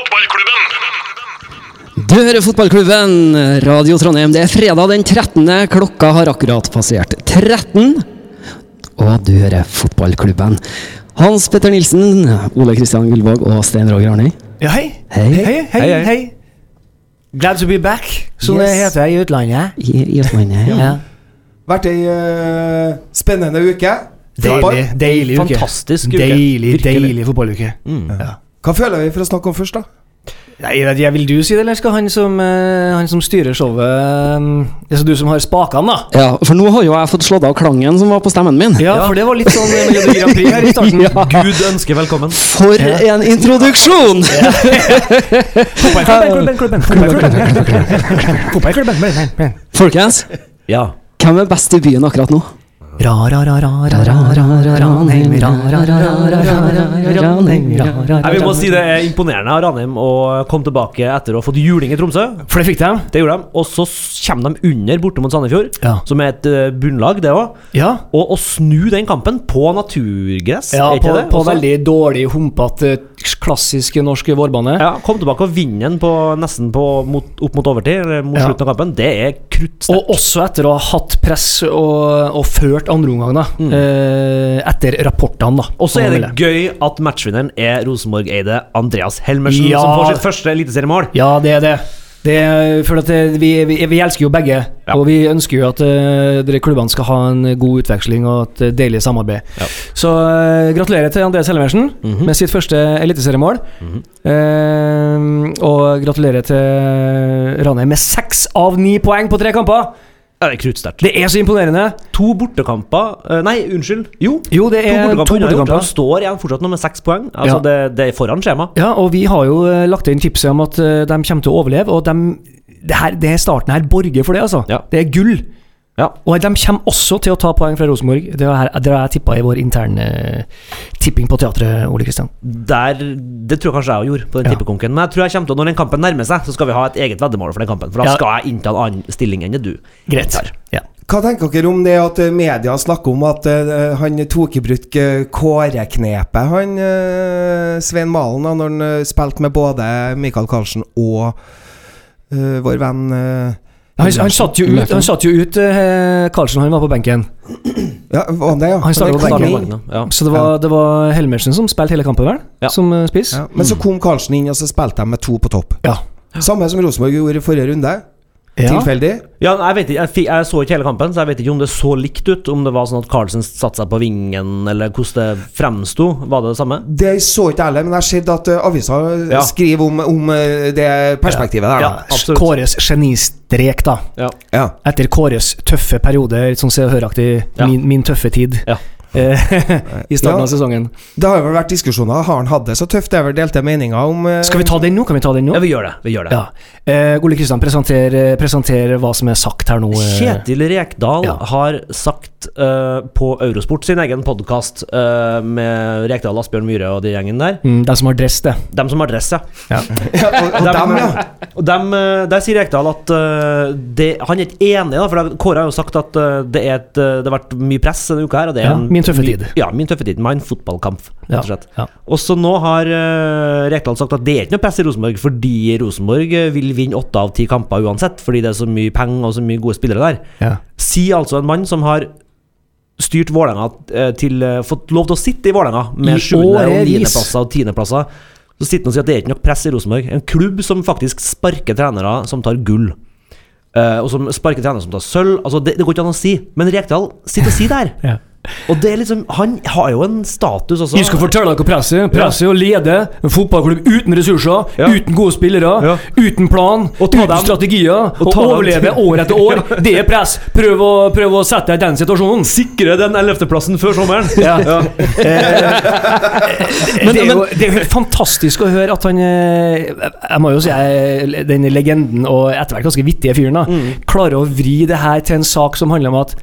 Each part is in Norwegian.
fotballklubben! Du hører fotballklubben, Radio Trondheim. Det er fredag den 13. Klokka har akkurat passert 13. Og du hører fotballklubben. Hans Petter Nilsen, Ole Kristian Gullvåg og Stein Roger Arnøy. Ja, hei. Hei. Hei, hei, hei. hei. Glad to be back, som det Yes. heter i utlandet. I, i utlandet, Ja. Vært ei uh, spennende uke. Deilig, deilig uke. Fantastisk uke. Deilig, deilig fotballuke. Ja. Hva føler vi for å snakke om først, da? Nei, jeg vet ikke, Vil du si det, eller skal han som, eh, han som styrer showet um, Altså du som har spakene, da? Ja, for nå har jo jeg fått slått av klangen som var på stemmen min. Ja, for det var litt sånn eh, Melodi Grand Prix her i starten. Ja. Gud ønsker velkommen. For en introduksjon! Folkens, hvem er best i byen akkurat nå? Vi må si det er imponerende av Ranheim å komme tilbake etter å ha fått juling i Tromsø. For det fikk de. Det gjorde de. Og så kommer de under borte mot Sandefjord, Ja. som er et eh, bunnlag, det òg. Ja. Og å snu den kampen på naturgress, Ja, er på, på veldig dårlig, humpete, klassisk norske vårbane. Ja, Kom tilbake og vinne den på, nesten på, mot, opp mot overtid, eller mot Ja. slutten av kampen. Det er kruttsterkt. Og også etter å ha hatt press og, og ført andreomgang, da. Eh, etter rapportene, da. Og så er det gøy at matchvinneren er Rosenborg-eide Andreas Helmersen, Ja. som får sitt første eliteseriemål. Ja, det er det. Det for det, vi, vi, vi elsker jo begge, Ja. og vi ønsker jo at uh, dere klubbene skal ha en god utveksling og et eh, deilig samarbeid. Ja. Så uh, gratulerer til Andreas Helleversen mm -hmm. med sitt første eliteseriemål. Mm -hmm. uh, og gratulerer til Ranheim med seks av ni poeng på tre kamper! Ja, det er kruttsterkt. Det er så imponerende! To bortekamper eh, Nei, unnskyld. Jo, Jo, det er to bortekamper. To bortekamper. Han står igjen fortsatt nå med seks poeng. Altså, Ja. det, det er foran skjema. Ja, og vi har jo eh, lagt inn tipset om at eh, de kommer til å overleve, og de, det, her, det starten her borger for det, altså. Ja. Det er gull. Ja. Og de kommer også til å ta poeng fra Rosenborg. Det har jeg tippa i vår interne eh, tipping på teatret, Ole Kristian. Det tror jeg kanskje jeg gjorde på den Ja. tippekonken. Men jeg tror jeg kommer til å, når den kampen nærmer seg, så skal vi ha et eget veddemål for den kampen. For da Ja. skal jeg innta en annen stilling enn det du Greit. tar. Ja. Hva tenker dere om det at eh, media snakker om at eh, han tok i bruk kåreknepet han Svein Malen, da, når han eh, spilte med både Michael Karlsen og vår venn eh, Han, han satt jo ut, han satt jo ut eh, Karlsen, han var på benken. Ja, var det, ja? Han starta på benken. ja. Så det var, det var Helmersen som spilte hele kampen, vel? Ja. Som eh, spiss? Ja. Men så kom Karlsen inn, og så spilte de med to på topp. Ja. Samme som Rosenborg gjorde i forrige runde. Ja. Tilfeldig. Ja, jeg, vet ikke, jeg, fi- jeg så ikke hele kampen, så jeg vet ikke om det så likt ut. Om det var sånn at Carlsen satte seg på vingen, eller hvordan det fremsto. Var det det samme? Det så ikke jeg heller, men jeg har sett at uh, avisa Ja. skriver om, om eh, det perspektivet der. Ja. da. Kåres genistrek, da. Ja. Ja. Etter Kåres tøffe periode, litt sånn Se og Hør-aktig, Ja. min, min tøffe tid, Ja. Eh, i starten Ja. av sesongen. Det har jo vel vært diskusjoner. Har han hatt det så tøft? Det er vel delte meninger om eh, Skal vi ta den nå? Kan vi ta den nå? Ja, vi gjør det. Vi gjør det. Ja. Eh, Ole Kristian, presenter, eh, presenter hva som er sagt her nå. eh. Kjetil Rekdal Ja. har sagt eh, på Eurosport sin egen podkast med Rekdal, Asbjørn Myhre og de gjengen der Mm, de som har dress, det. De som har dress, ja. ja, og, og dem, ja. Og dem, eh, der sier Rekdal at eh, det, han er ikke enig, da, for Kåre har jo sagt at eh, det, er et, eh, det har vært mye press denne uka her. Og det er Ja, en, min tøffe my- tid. Ja, min tøffe tid. Min fotballkamp, rett Ja, og slett. ja. Og så nå har uh, Rekdal sagt at det er ikke noe press i Rosenborg, fordi Rosenborg eh, vil vinne åtte av ti kamper uansett, fordi det er så mye penger og så mye gode spillere der. Ja. Sier altså en mann som har styrt Vålerenga eh, til eh, Fått lov til å sitte i Vålerenga med sjuende- og niendeplasser og tiendeplasser. Så sitter han og sier at det er ikke nok press i Rosenborg. En klubb som faktisk sparker trenere som tar gull. Uh, og som sparker trenere som tar sølv. Altså, det, det går ikke an å si. Men Rekdal sitter og sier det her. Ja. Og det er liksom Han har jo en status også. Jeg skal fortelle dere presset. Presset ja. å lede en fotballklubb uten ressurser, Ja. uten gode spillere, Ja. uten plan, uten dem- strategier, og og overleve år etter år. Det er press. Prøv å, prøv å sette deg i den situasjonen. Sikre den ellevteplassen før sommeren! Ja. men, det, er jo, det er jo fantastisk å høre at han eh, Jeg må jo si jeg, den legenden og etter hvert ganske vittige fyren da klarer å vri det her til en sak som handler om at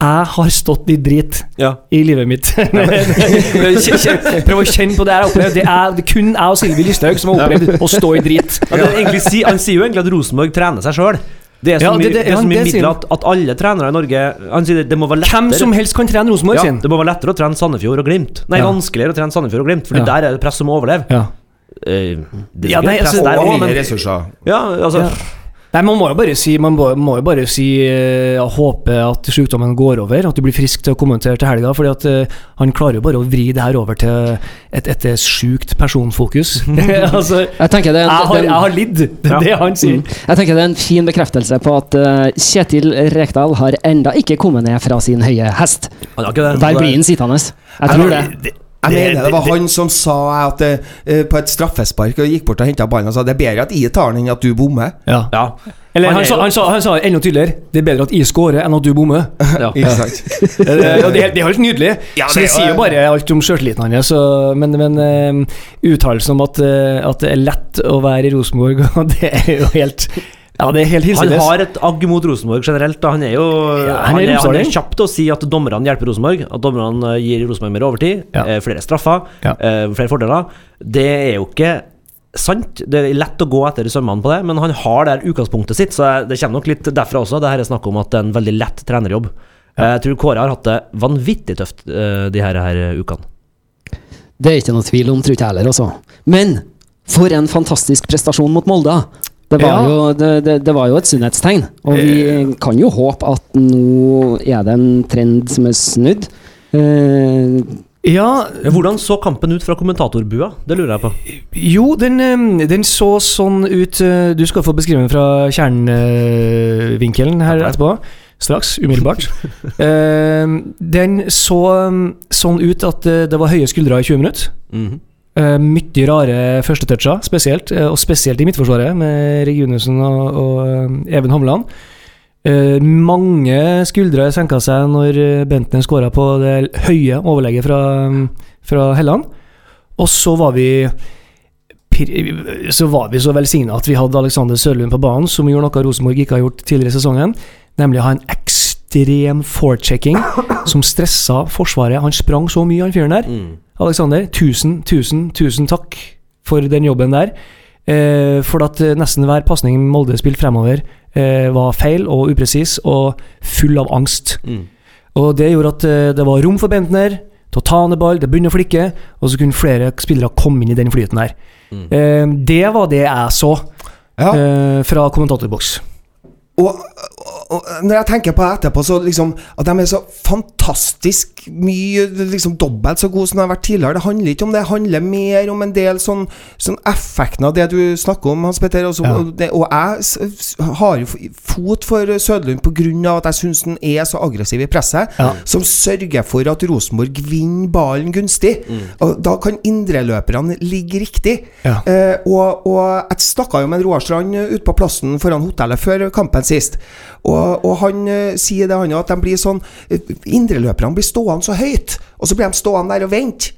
jeg har stått i drit Ja. i livet mitt. Prøv å kjenne på det jeg har opplevd. Det er kun jeg og Silvi Listhaug som har opplevd å stå i drit. Ja, det er si- han sier jo egentlig at Rosenborg trener seg sjøl. Det er så Ja, mye, det- det- det, ja, mye midler at, at alle trenere i Norge Han sier det, det må være lettere Hvem som helst kan trene Rosenborg ja, sin. Det må være lettere å trene Sandefjord og Glimt. Nei, Ja. vanskeligere å trene Sandefjord og Glimt, Ja. der er det press om å overleve. Ja. Uh, det er Ja, nei, press altså, der Og mindre men ressurser. ja, altså, Ja. Nei, Man må jo bare si Man må, må jo bare si uh, håpe at sykdommen går over, at du blir frisk til å kommentere til helga. fordi at uh, han klarer jo bare å vri det her over til et, et, et sjukt personfokus. altså, Jeg tenker det er jeg har, jeg har lidd, det er det han sier. jeg tenker det er en fin bekreftelse på at uh, Kjetil Rekdal har enda ikke kommet ned fra sin høye hest. Der blir han sittende. Jeg tror det. Jeg mener det var han som sa at eh, på et straffespark og gikk bort og henta ballen og sa det er bedre at jeg tar den enn at du bommer. Ja. Ja. Eller Han han, sa, han, sa, han sa enda tydeligere Det er bedre at jeg scorer enn at du bommer. ja. ja. det, helt- det er helt nydelig. Ja, så det det er- sier jo bare alt om sjøltilliten hans. så- Men, men uh, uttalelsen om at, uh, at det er lett å være i Rosenborg, det er jo helt Ja, det er helt Han har et agg mot Rosenborg generelt. Da. Han er jo Ja, han er han er kjapp til å si at dommerne hjelper Rosenborg. At dommerne eh, gir Rosenborg mer overtid, Ja. eh, flere straffer, Ja. eh, flere fordeler. Det er jo ikke sant. Det er lett å gå etter i sømmene på det, men han har det her utgangspunktet sitt, så det kommer nok litt derfra også. Det her er snakk om at det er en veldig lett trenerjobb. Eh, Jeg tror Kåre har hatt det vanvittig tøft de her, her ukene. Det er ikke noe tvil om, tror ikke jeg heller, altså. Men for en fantastisk prestasjon mot Molde. Det var, Ja. jo, det, det, det var jo et sunnhetstegn. Og vi kan jo håpe at nå er det en trend som er snudd. Eh, Ja, Hvordan så kampen ut fra kommentatorbua? Det lurer jeg på. jo, den, eh, den så sånn ut eh, Du skal få beskrive den fra kjernevinkelen her etterpå. Straks. Umiddelbart. Eh, den så sånn ut at eh, det var høye skuldre i 20 minutter. Mm Uh, mye rare førstetoucher, spesielt. eh, og spesielt i midtforsvaret, med Regunussen og, og eh, Even Hovland. Eh, mange skuldre senka seg når eh, Bentner skåra på det høye overlegget fra, fra Helland. Og så var vi så var vi så velsigna at vi hadde Alexander Sørlund på banen, som gjorde noe Rosenborg ikke har gjort tidligere i sesongen. Nemlig å ha en ekstrem forechecking som stressa Forsvaret. Han sprang så mye, han fyren der. Mm. Alexander, tusen, tusen, tusen takk for den jobben der. Eh, for at eh, nesten hver pasning Molde spilte fremover, eh, var feil og upresis og full av angst. Mm. Og det gjorde at eh, det var rom for Bentner til å ta ned ball, det begynner å flikke, og så kunne flere spillere komme inn i den flyten der. Mm. Eh, det var det jeg så Ja. eh, fra kommentatorboks. Og, og, og når jeg tenker på det etterpå, så liksom At de er så fantastisk mye liksom dobbelt så gode som de har vært tidligere. Det handler ikke om det, det handler mer om en del sånn, sånn effekten av det du snakker om, Hans Petter. Også, Ja. og, det, og jeg har jo fot for Søderlund pga. at jeg syns han er så aggressiv i presset, Ja. som sørger for at Rosenborg vinner ballen gunstig. Og Da kan indreløperne ligge riktig. Ja. Eh, og, og jeg snakka jo med en Roar Strand eh, ute på plassen foran hotellet før kampen sist. Og, og han eh, sier det han at de blir sånn eh, Indreløperne blir stående så høyt, og så blir de stående der og vente.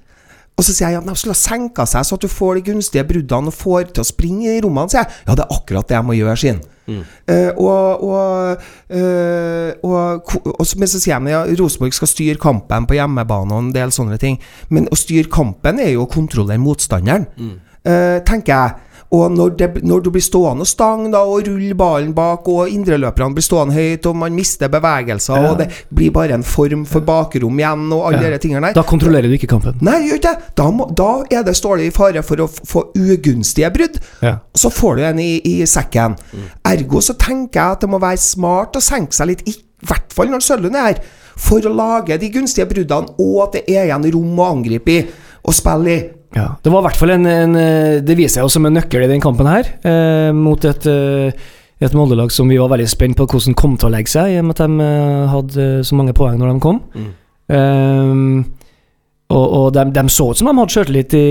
Og så sier jeg at de skulle ha senka seg så at du får de gunstige bruddene og får til å springe i rommene. sier jeg. Ja, det er akkurat det jeg må gjøre, sin. Uh, og, og, uh, og, og men så sier de ja, Rosenborg skal styre kampen på hjemmebane og en del sånne ting. Men å styre kampen er jo å kontrollere motstanderen, eh, tenker jeg. Og når, det, når du blir stående stang da, og ruller ballen bak, og indreløperne blir stående høyt, og man mister bevegelser, Ja. og det blir bare en form for bakrom igjen, og alle Ja. de tingene der Da kontrollerer du ikke kampen. Nei, gjør ikke det. Da, må, da er det står det i fare for å få ugunstige brudd. Ja. Så får du en i, i sekken. Ergo så tenker jeg at det må være smart å senke seg litt, i hvert fall når Sølund er her, for å lage de gunstige bruddene, og at det er igjen rom å angripe i og spille i. Ja, det var i hvert fall en, en Det viser seg jo som en nøkkel i den kampen her, eh, mot et, eh, et Molde-lag som vi var veldig spent på hvordan kom til å legge seg, i og med at de eh, hadde så mange poeng når de kom. Mm. Eh, og og de, de så ut som de hadde sjøltillit i,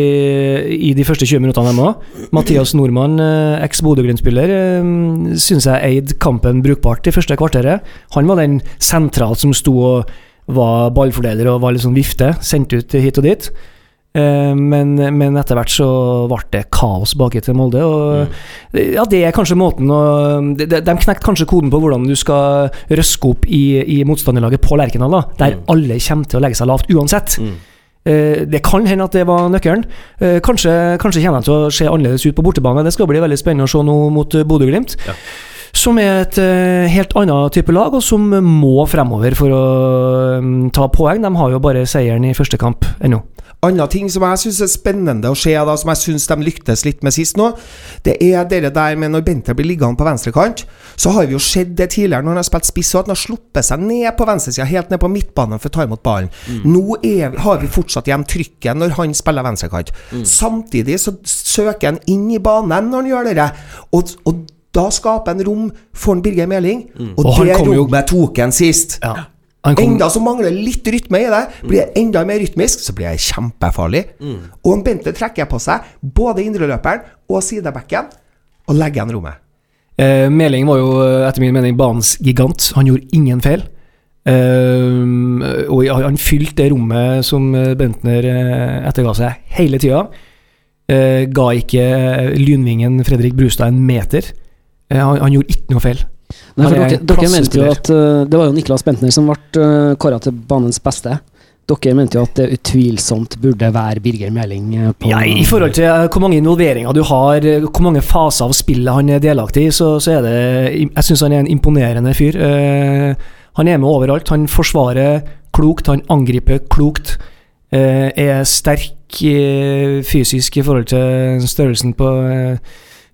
i de første 20 minuttene, de òg. Mathias Nordmann, eh, eks-Bodø-Glimt-spiller, eh, syns jeg eide kampen brukbart i første kvarteret. Han var den sentralt som sto og var ballfordeler og var litt sånn vifte, sendt ut hit og dit. Eh, men, men etter hvert så ble det kaos baki til Molde. Og ja, det er kanskje måten å De, de knekte kanskje koden på hvordan du skal røske opp i, i motstanderlaget på Lerkendal, da, der Mm. alle kommer til å legge seg lavt uansett. Mm. Eh, det kan hende at det var nøkkelen. Eh, kanskje, kanskje kommer de til å se annerledes ut på bortebane. Det skal bli veldig spennende å se nå mot Bodø-Glimt. Ja. Som er et helt annet type lag, og som må fremover for å um, ta poeng. De har jo bare seieren i første kamp ennå. Andre ting som jeg syns er spennende å se, da, som jeg syns de lyktes litt med sist nå, det er det der med når Bente blir liggende på venstrekant. Så har vi jo sett det tidligere når han har spilt spiss, og at han har sluppet seg ned på venstresida, helt ned på midtbanen for å ta imot ballen. Nå er, har vi fortsatt igjen trykket når han spiller venstrekant. Samtidig så søker han inn i banen når han gjør det, og, og da skaper han rom for en Birger Meling, og, Og han det rommet tok han sist. Ja. Enda som mangler litt rytme i det. Blir jeg enda mer rytmisk, så blir jeg kjempefarlig. Og en Bente trekker på seg både indreløperen og sidebacken og legger igjen rommet. Eh, Meling var jo etter min mening banens gigant. Han gjorde ingen feil. Eh, og han fylte det rommet som eh, Bentner eh, etterga seg hele tida. Eh, ga ikke eh, lynvingen Fredrik Brustad en meter. Han, han gjorde ikke noe feil. Nei, for er dere, dere mente jo at uh, Det var jo Niklas Bentner som ble uh, kåra til banens beste. Dere mente jo at det utvilsomt burde være Birger Meling eh, på Ja, I forhold til eh, hvor mange involveringer du har, hvor mange faser av spillet han er delaktig i, så, så er det Jeg syns han er en imponerende fyr. Uh, han er med overalt. Han forsvarer klokt, han angriper klokt. Uh, er sterk fysisk i forhold til størrelsen på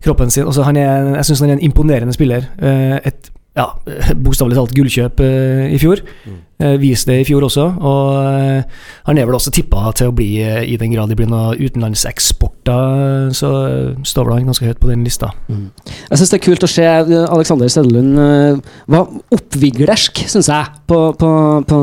kroppen sin. Altså, er, jeg syns han er en imponerende spiller. Eh, et ja, bokstavelig talt gullkjøp eh, i fjor. Eh, Viste det i fjor også. Og eh, han er vel også tippa til å bli, eh, i den grad det blir noen utenlandseksporter, så eh, står vel han ganske høyt på den lista. Jeg syns det er kult å se eh, Alexander Sedelund uh, var oppviglersk, syns jeg, på, på, på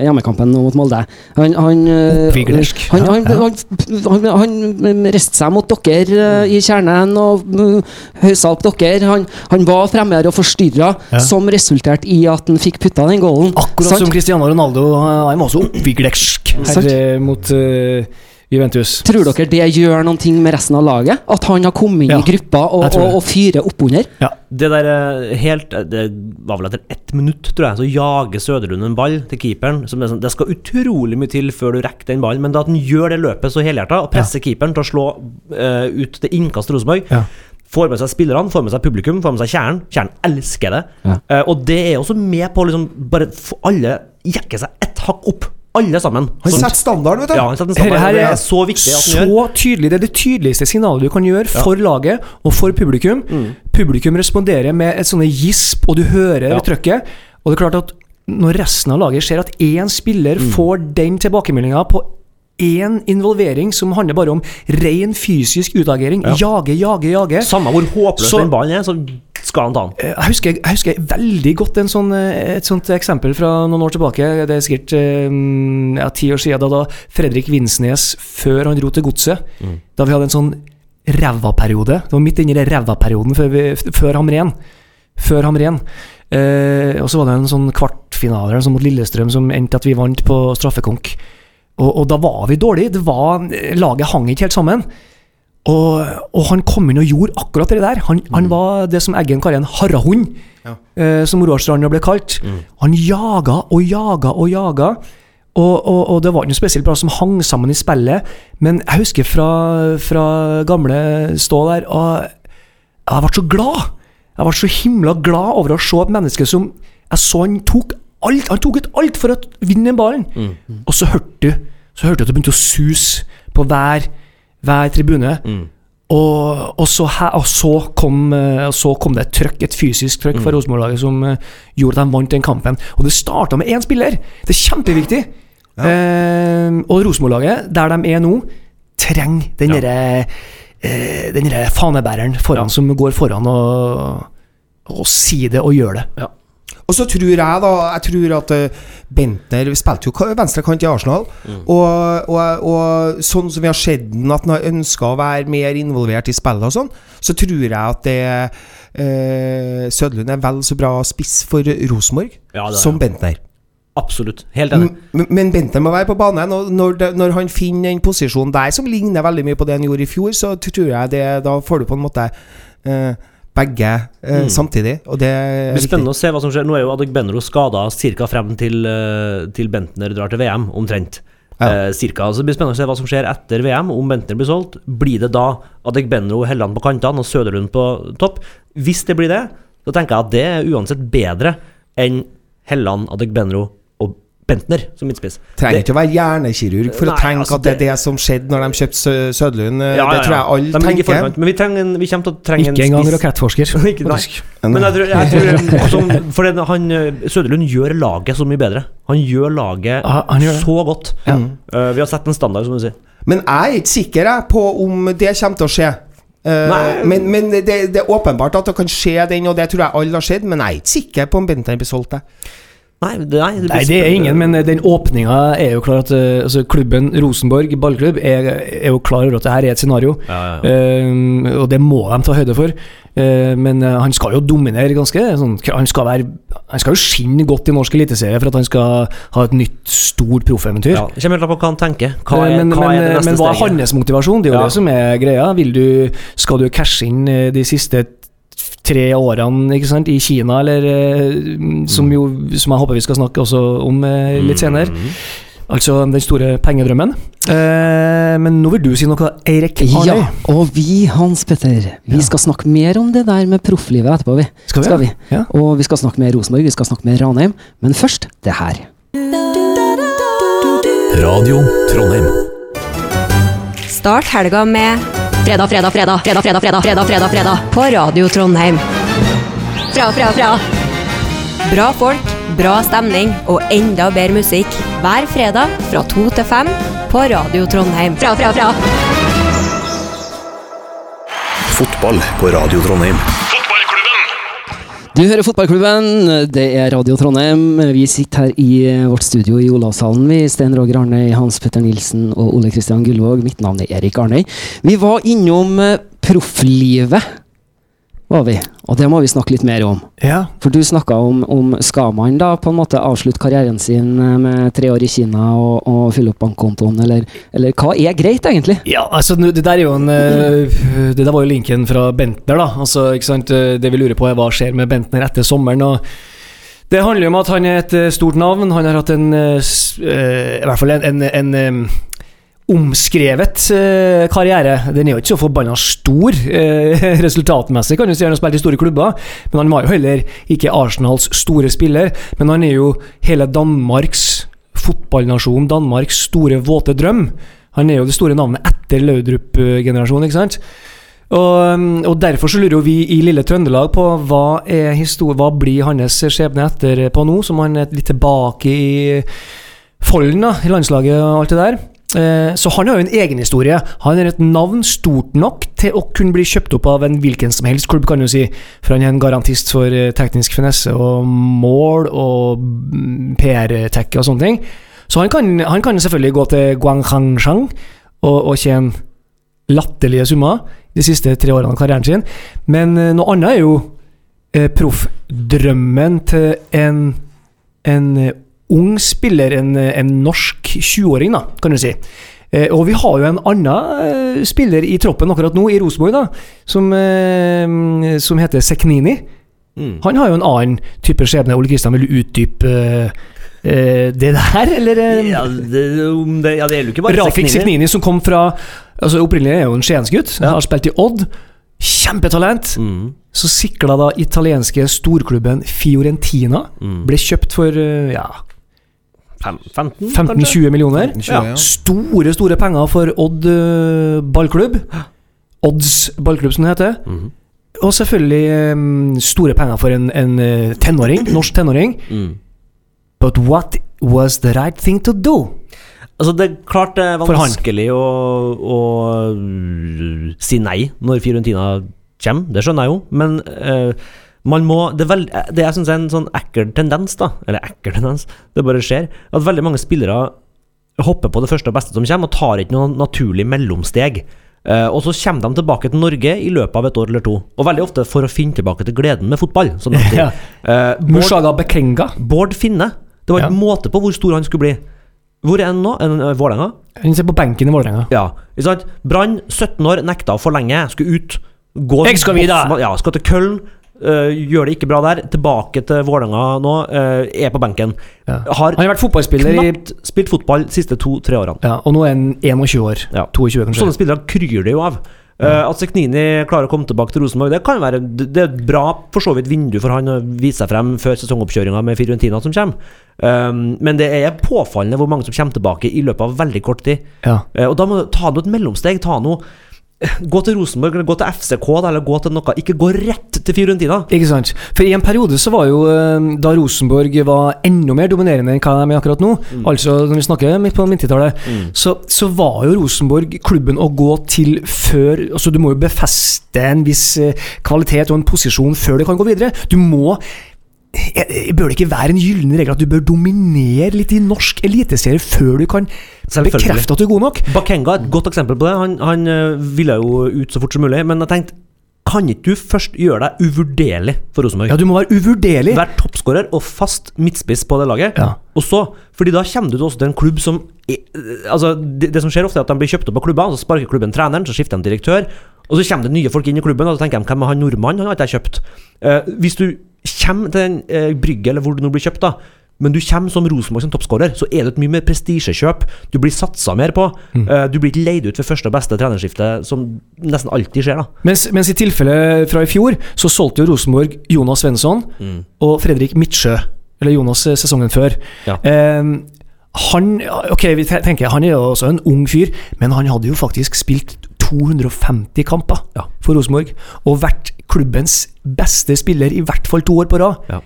hjemmekampen mot Molde. Han, han, eh, Oppviglersk, Han, han, han, han, reiste seg mot dere eh, i kjernen og uh, høysa opp dere. Han, han var fremme og forstyrra, Ja. som resulterte i at han fikk putta den gålen. Akkurat som Cristiano Ronaldo, han han var også oppviglersk her eh, mot uh, Juventus. Tror dere det gjør noen ting med resten av laget? At han har kommet inn Ja, i gruppa og, og, og fyrer oppunder? Ja. Det der eh, helt eh, Det var vel etter ett minutt, tror jeg, så jager Søderlund en ball til keeperen. Som det, er sånn, det skal utrolig mye til før du rekker den ballen, men da at han gjør det løpet så helhjerta og presser keeperen til å slå uh, ut det innkastet Rosenborg Ja. Får med seg spillerne, får med seg publikum, får med seg kjernen. Kjernen elsker det. Ja. Uh, og det er også med på å liksom bare få alle jekke seg ett hakk opp. Alle sammen. Han setter standarden, vet du. ja, han Her, standard, her det er er så viktig at han så tydelig. Det er det tydeligste signalet du kan gjøre for laget og for publikum. Mm. Publikum responderer med et sånne gisp, og du hører Ja. det trøkket. Og det er klart at når resten av laget ser at én spiller Mm. får den tilbakemeldinga på én involvering som handler bare om ren fysisk utagering, Ja. jage, jage, jage Samme hvor håpløs Så- den ballen er, så skal han ta den. Eh, Jeg husker, jeg husker veldig godt en sånn, eh, et sånt eksempel fra noen år tilbake. Det er sikkert eh, ja, ti år siden, da, da Fredrik Vinsnes, før han dro til Godset Da vi hadde en sånn ræva-periode. Det var midt inni den ræva-perioden før, før Hamren. Før Hamren. Eh, og så var det en sånn kvartfinale sånn mot Lillestrøm som endte at vi vant på straffekonk. Og, og da var vi dårlige. Det var, laget hang ikke helt sammen. Og, og han kom inn og gjorde akkurat det der. Han, han var det som Eggen kaller en harrahund, Ja. eh, som Roarstranda ble kalt. Han jaga og jaga og jaga. Og, og, og det var ikke noe spesielt bra som hang sammen i spillet, men jeg husker fra, fra gamle stå der, og jeg ble så glad. Jeg ble så himla glad over å se et menneske som Jeg så han tok alt Han tok ut alt for å vinne den ballen. Og så hørte du Så hørte du at det begynte å suse på hver, hver tribune. Og, og, så, her, og, så kom, eh, og så kom det et trøkk, et fysisk trøkk fra Rosenborg-laget som eh, gjorde at de vant den kampen. Og det starta med én spiller! Det er kjempeviktig! Eh, og Rosenborg-laget, der de er nå, trenger den Ja. derre eh, fanebæreren foran som går foran og, og sier det og gjør det. Og så tror jeg da Jeg tror at eh, Bentner spilte jo ka- venstrekant i Arsenal. Og, og, og sånn som vi har sett den, at han har ønska å være mer involvert i spillet og sånn, så tror jeg at det eh, Sødlund er vel så bra spiss for Rosenborg Ja, som. Bentner. Absolutt. Helt enig. Men Bentner må være på banen. Og når, det, når han finner en posisjon der som ligner veldig mye på det han gjorde i fjor, så tror jeg det Da får du på en måte eh, begge eh, samtidig. Og det er Det blir spennende å se hva som skjer. Nå er jo Adegbenro skada ca. frem til, eh, til Bentner drar til VM, omtrent. Ja. Eh, cirka. Så det blir spennende å se hva som skjer etter VM, om Bentner blir solgt. Blir det da Adegbenro Helland på kantene og Søderlund på topp? Hvis det blir det, så tenker jeg at det er uansett bedre enn Helland, Adegbenro og Bentner som midtspiss. Trenger ikke å være hjernekirurg for å tenke altså, at det er det- det som skjedde når de kjøpte Sø- Sødlund. Ja, ja, Det tror jeg alle De tenker. forkant, Men vi, trenger vi kommer til å trenge Ikke en engang spiss. rakettforsker. Ikke- nei. Men jeg tror, jeg tror som, For det, han, eh, Søderlund gjør laget så mye bedre. Han gjør laget ah, han gjør så godt. Ja. Uh, vi har sett en standard, som du sier. Men jeg er ikke sikker jeg, på om det kommer til å skje. Uh, men men det, det er åpenbart at det kan skje, den, og det tror jeg alle har sett. Men jeg er ikke sikker på om Bentner blir solgt. jeg. Nei, det, nei, det, Nei, det er ingen, men den åpninga er jo klar at eh, altså, klubben Rosenborg ballklubb er, er jo klar over at det her er et scenario. Ja, ja, ja. Eh, og det må de ta høyde for. Eh, men eh, han skal jo dominere ganske. Sånn, han, skal være, han skal jo skinne godt i norsk eliteserie for at han skal ha et nytt, stort proffeventyr. Ja, det kommer helt an på hva han tenker. Hva Eh, er, men, hva er det neste men hva er hans motivasjon? Det er jo Ja. det som er greia. Vil du, skal du cashe inn eh, de siste tre årene ikke sant, i Kina, eller eh, som, jo, som jeg håper vi skal snakke også om eh, litt senere? Mm. Altså den store pengedrømmen. Eh, men nå vil du si noe, Eirik Arne. Ja, og vi, Hans Petter, vi Ja. skal snakke mer om det der med profflivet etterpå, vi. Skal vi? Skal vi? Ja. Og vi skal snakke med Rosenborg, vi skal snakke med Ranheim. Men først det her. Radio Trondheim. Start helga med Fredag, fredag, fredag, fredag, fredag, fredag, fredag, fredag, fredag på Radio Trondheim. Fra, fra, fra. Bra folk, bra stemning og enda bedre musikk hver fredag fra to til fem på Radio Trondheim. Fra, fra, fra. Fotball på Radio Trondheim. Du hører Fotballklubben, det er Radio Trondheim. Vi sitter her i eh, vårt studio i Olavshallen. Vi, Sten Roger Arnøy, Hans Petter Nilsen og Ole Kristian Gullvåg. Mitt navn er Erik Arnøy. Vi var innom eh, profflivet, var vi. Og det må vi snakke litt mer om. Ja. For du snakka om, om skal man da på en måte avslutte karrieren sin eh, med tre år i Kina og, og fylle opp bankkontoen, eller, eller hva er greit, egentlig? Ja, altså Det der er jo en eh, Det der var jo linken fra Bentner, da. Altså, ikke sant? Eh, Det vi lurer på, er hva skjer med Bentner etter sommeren. og Det handler jo om at han er et stort navn. Han har hatt en I hvert fall en, en, en omskrevet eh, karriere. Den er jo ikke så forbanna stor eh, resultatmessig, kan du si. Han har spilt i store klubber, men han var jo heller ikke Arsenals store spiller. Men han er jo hele Danmarks fotballnasjon, Danmarks store, våte drøm. Han er jo det store navnet etter Laudrup-generasjonen, ikke sant? Og, og derfor så lurer jo vi i lille Trøndelag på hva, er hva blir hans skjebne etterpå nå, som han er litt tilbake i folden, da, i landslaget og alt det der. Eh, Så han har jo en egen historie. Han er et navn stort nok til å kunne bli kjøpt opp av en hvilken som helst klubb, kan du si. For han er en garantist for eh, teknisk finesse og mål og mm, PR-tech og sånne ting. Så han kan, han kan selvfølgelig gå til Guangchang og, og tjene latterlige summer de siste tre årene av karrieren sin. Men eh, noe annet er jo proffdrømmen til en, en ung spiller, en, en norsk 20-åring, da, kan du si. Eh, og vi har jo en annen eh, spiller i troppen akkurat nå, i Rosenborg, da, som, eh, som heter Seknini. Mm. Han har jo en annen type skjebne. Ole Kristian, vil du utdype det der, eller? Ja, det, om det, ja, det gjelder jo ikke bare Rafik Seknini. Som kom fra altså Opprinnelig er jo en Skiensgutt. Ja. Har spilt i Odd. Kjempetalent. Mm. Så sikla da italienske storklubben Fiorentina. Mm. Ble kjøpt for ja, Fem, 15, kanskje? 15-20 millioner. 20, Ja. Store, store penger for Odd eh, ballklubb. Odds ballklubb, som det heter. Mhm. Og selvfølgelig store penger for en, en eh, tenåring, norsk tenåring. Mm. But what was the right thing to do? Altså, det er klart det er vanskelig å, å uh, si nei når Fiorentina kommer, det skjønner jeg jo, men uh, man må Det, er det jeg syns er en sånn ekkel tendens, da, eller ekkel tendens, det bare skjer, at veldig mange spillere hopper på det første og beste som kommer, og tar ikke noe naturlig mellomsteg. Uh, og så kommer de tilbake til Norge i løpet av et år eller to. Og veldig ofte for å finne tilbake til gleden med fotball. De sier. Ja. Eh, Bård. Bård Finne. Det var Ja. måte på hvor stor han skulle bli. Hvor er han nå? Er han i Vålerenga? Han sitter på benken i Vålerenga. Ja. Ikke? Brann, 17 år, nekta å forlenge. Skulle ut. Gå Jeg skal videre. Ja, skal til Köln. Øh, gjør det ikke bra der. Tilbake til Vålerenga nå. Uh, er på benken. Ja. Har Han har vært fotballspiller i spilt fotball de siste to-tre årene. ja, Og nå er han 21 år. Ja. 22, kanskje. Sånne spillere kryr det jo av. Eh, at Seknini klarer å komme tilbake til Rosenborg, det kan være Det er et bra for så vidt vindu for han å vise seg frem før sesongoppkjøringa med Fiorentina som kommer. Um, men det er påfallende hvor mange som kommer tilbake i løpet av veldig kort tid. Ja. Uh, og da må du ta noe et mellomsteg. Ta noe Gå til Rosenborg, eller gå til FCK, eller gå til noe Ikke gå rett til Fiorentina. Ikke sant? For i en periode så var jo eh, da Rosenborg var enda mer dominerende enn hva de er akkurat nå, altså når vi snakker midt på 90-tallet, så, så var jo Rosenborg klubben å gå til før Altså du må jo befeste en viss eh, kvalitet og en posisjon før du kan gå videre. Du må bør det ikke være en gyllen regel at du bør dominere litt i norsk eliteserie før du kan bekrefte at du er god nok? Bakenga er et godt eksempel på det. Han, han øh, ville jo ut så fort som mulig, men jeg tenkte kan ikke du først gjøre deg uvurderlig for Rosenborg? Ja, du må være uvurderlig. Vær toppskårer og fast midtspiss på det laget. Ja. Og så, fordi da kommer du også til en klubb som er- Altså, det, det som skjer ofte, er at de blir kjøpt opp av klubber, så sparker klubben treneren, så skifter de direktør, og så kommer det nye folk inn i klubben, og så tenker de hvem er han nordmannen? Han har ikke jeg kjøpt. Eh, hvis du kommer til den eh, brygget, eller hvor du nå blir kjøpt, da, men du kommer som Rosenborg som toppskårer, så er det et mye mer prestisjekjøp. Du blir satsa mer på. Eh, du blir ikke leid ut ved første og beste trenerskifte, som nesten alltid skjer, da. Mens, mens i tilfellet fra i fjor, så solgte jo Rosenborg Jonas Svensson og Fredrik Midtsjø. Eller Jonas eh, sesongen før. Ja. Eh, han Ok, vi te- tenker han er jo også en ung fyr, men han hadde jo faktisk spilt 250 kamper Ja. for Rosenborg. Og vært klubbens beste spiller i hvert fall to år på rad. Ja.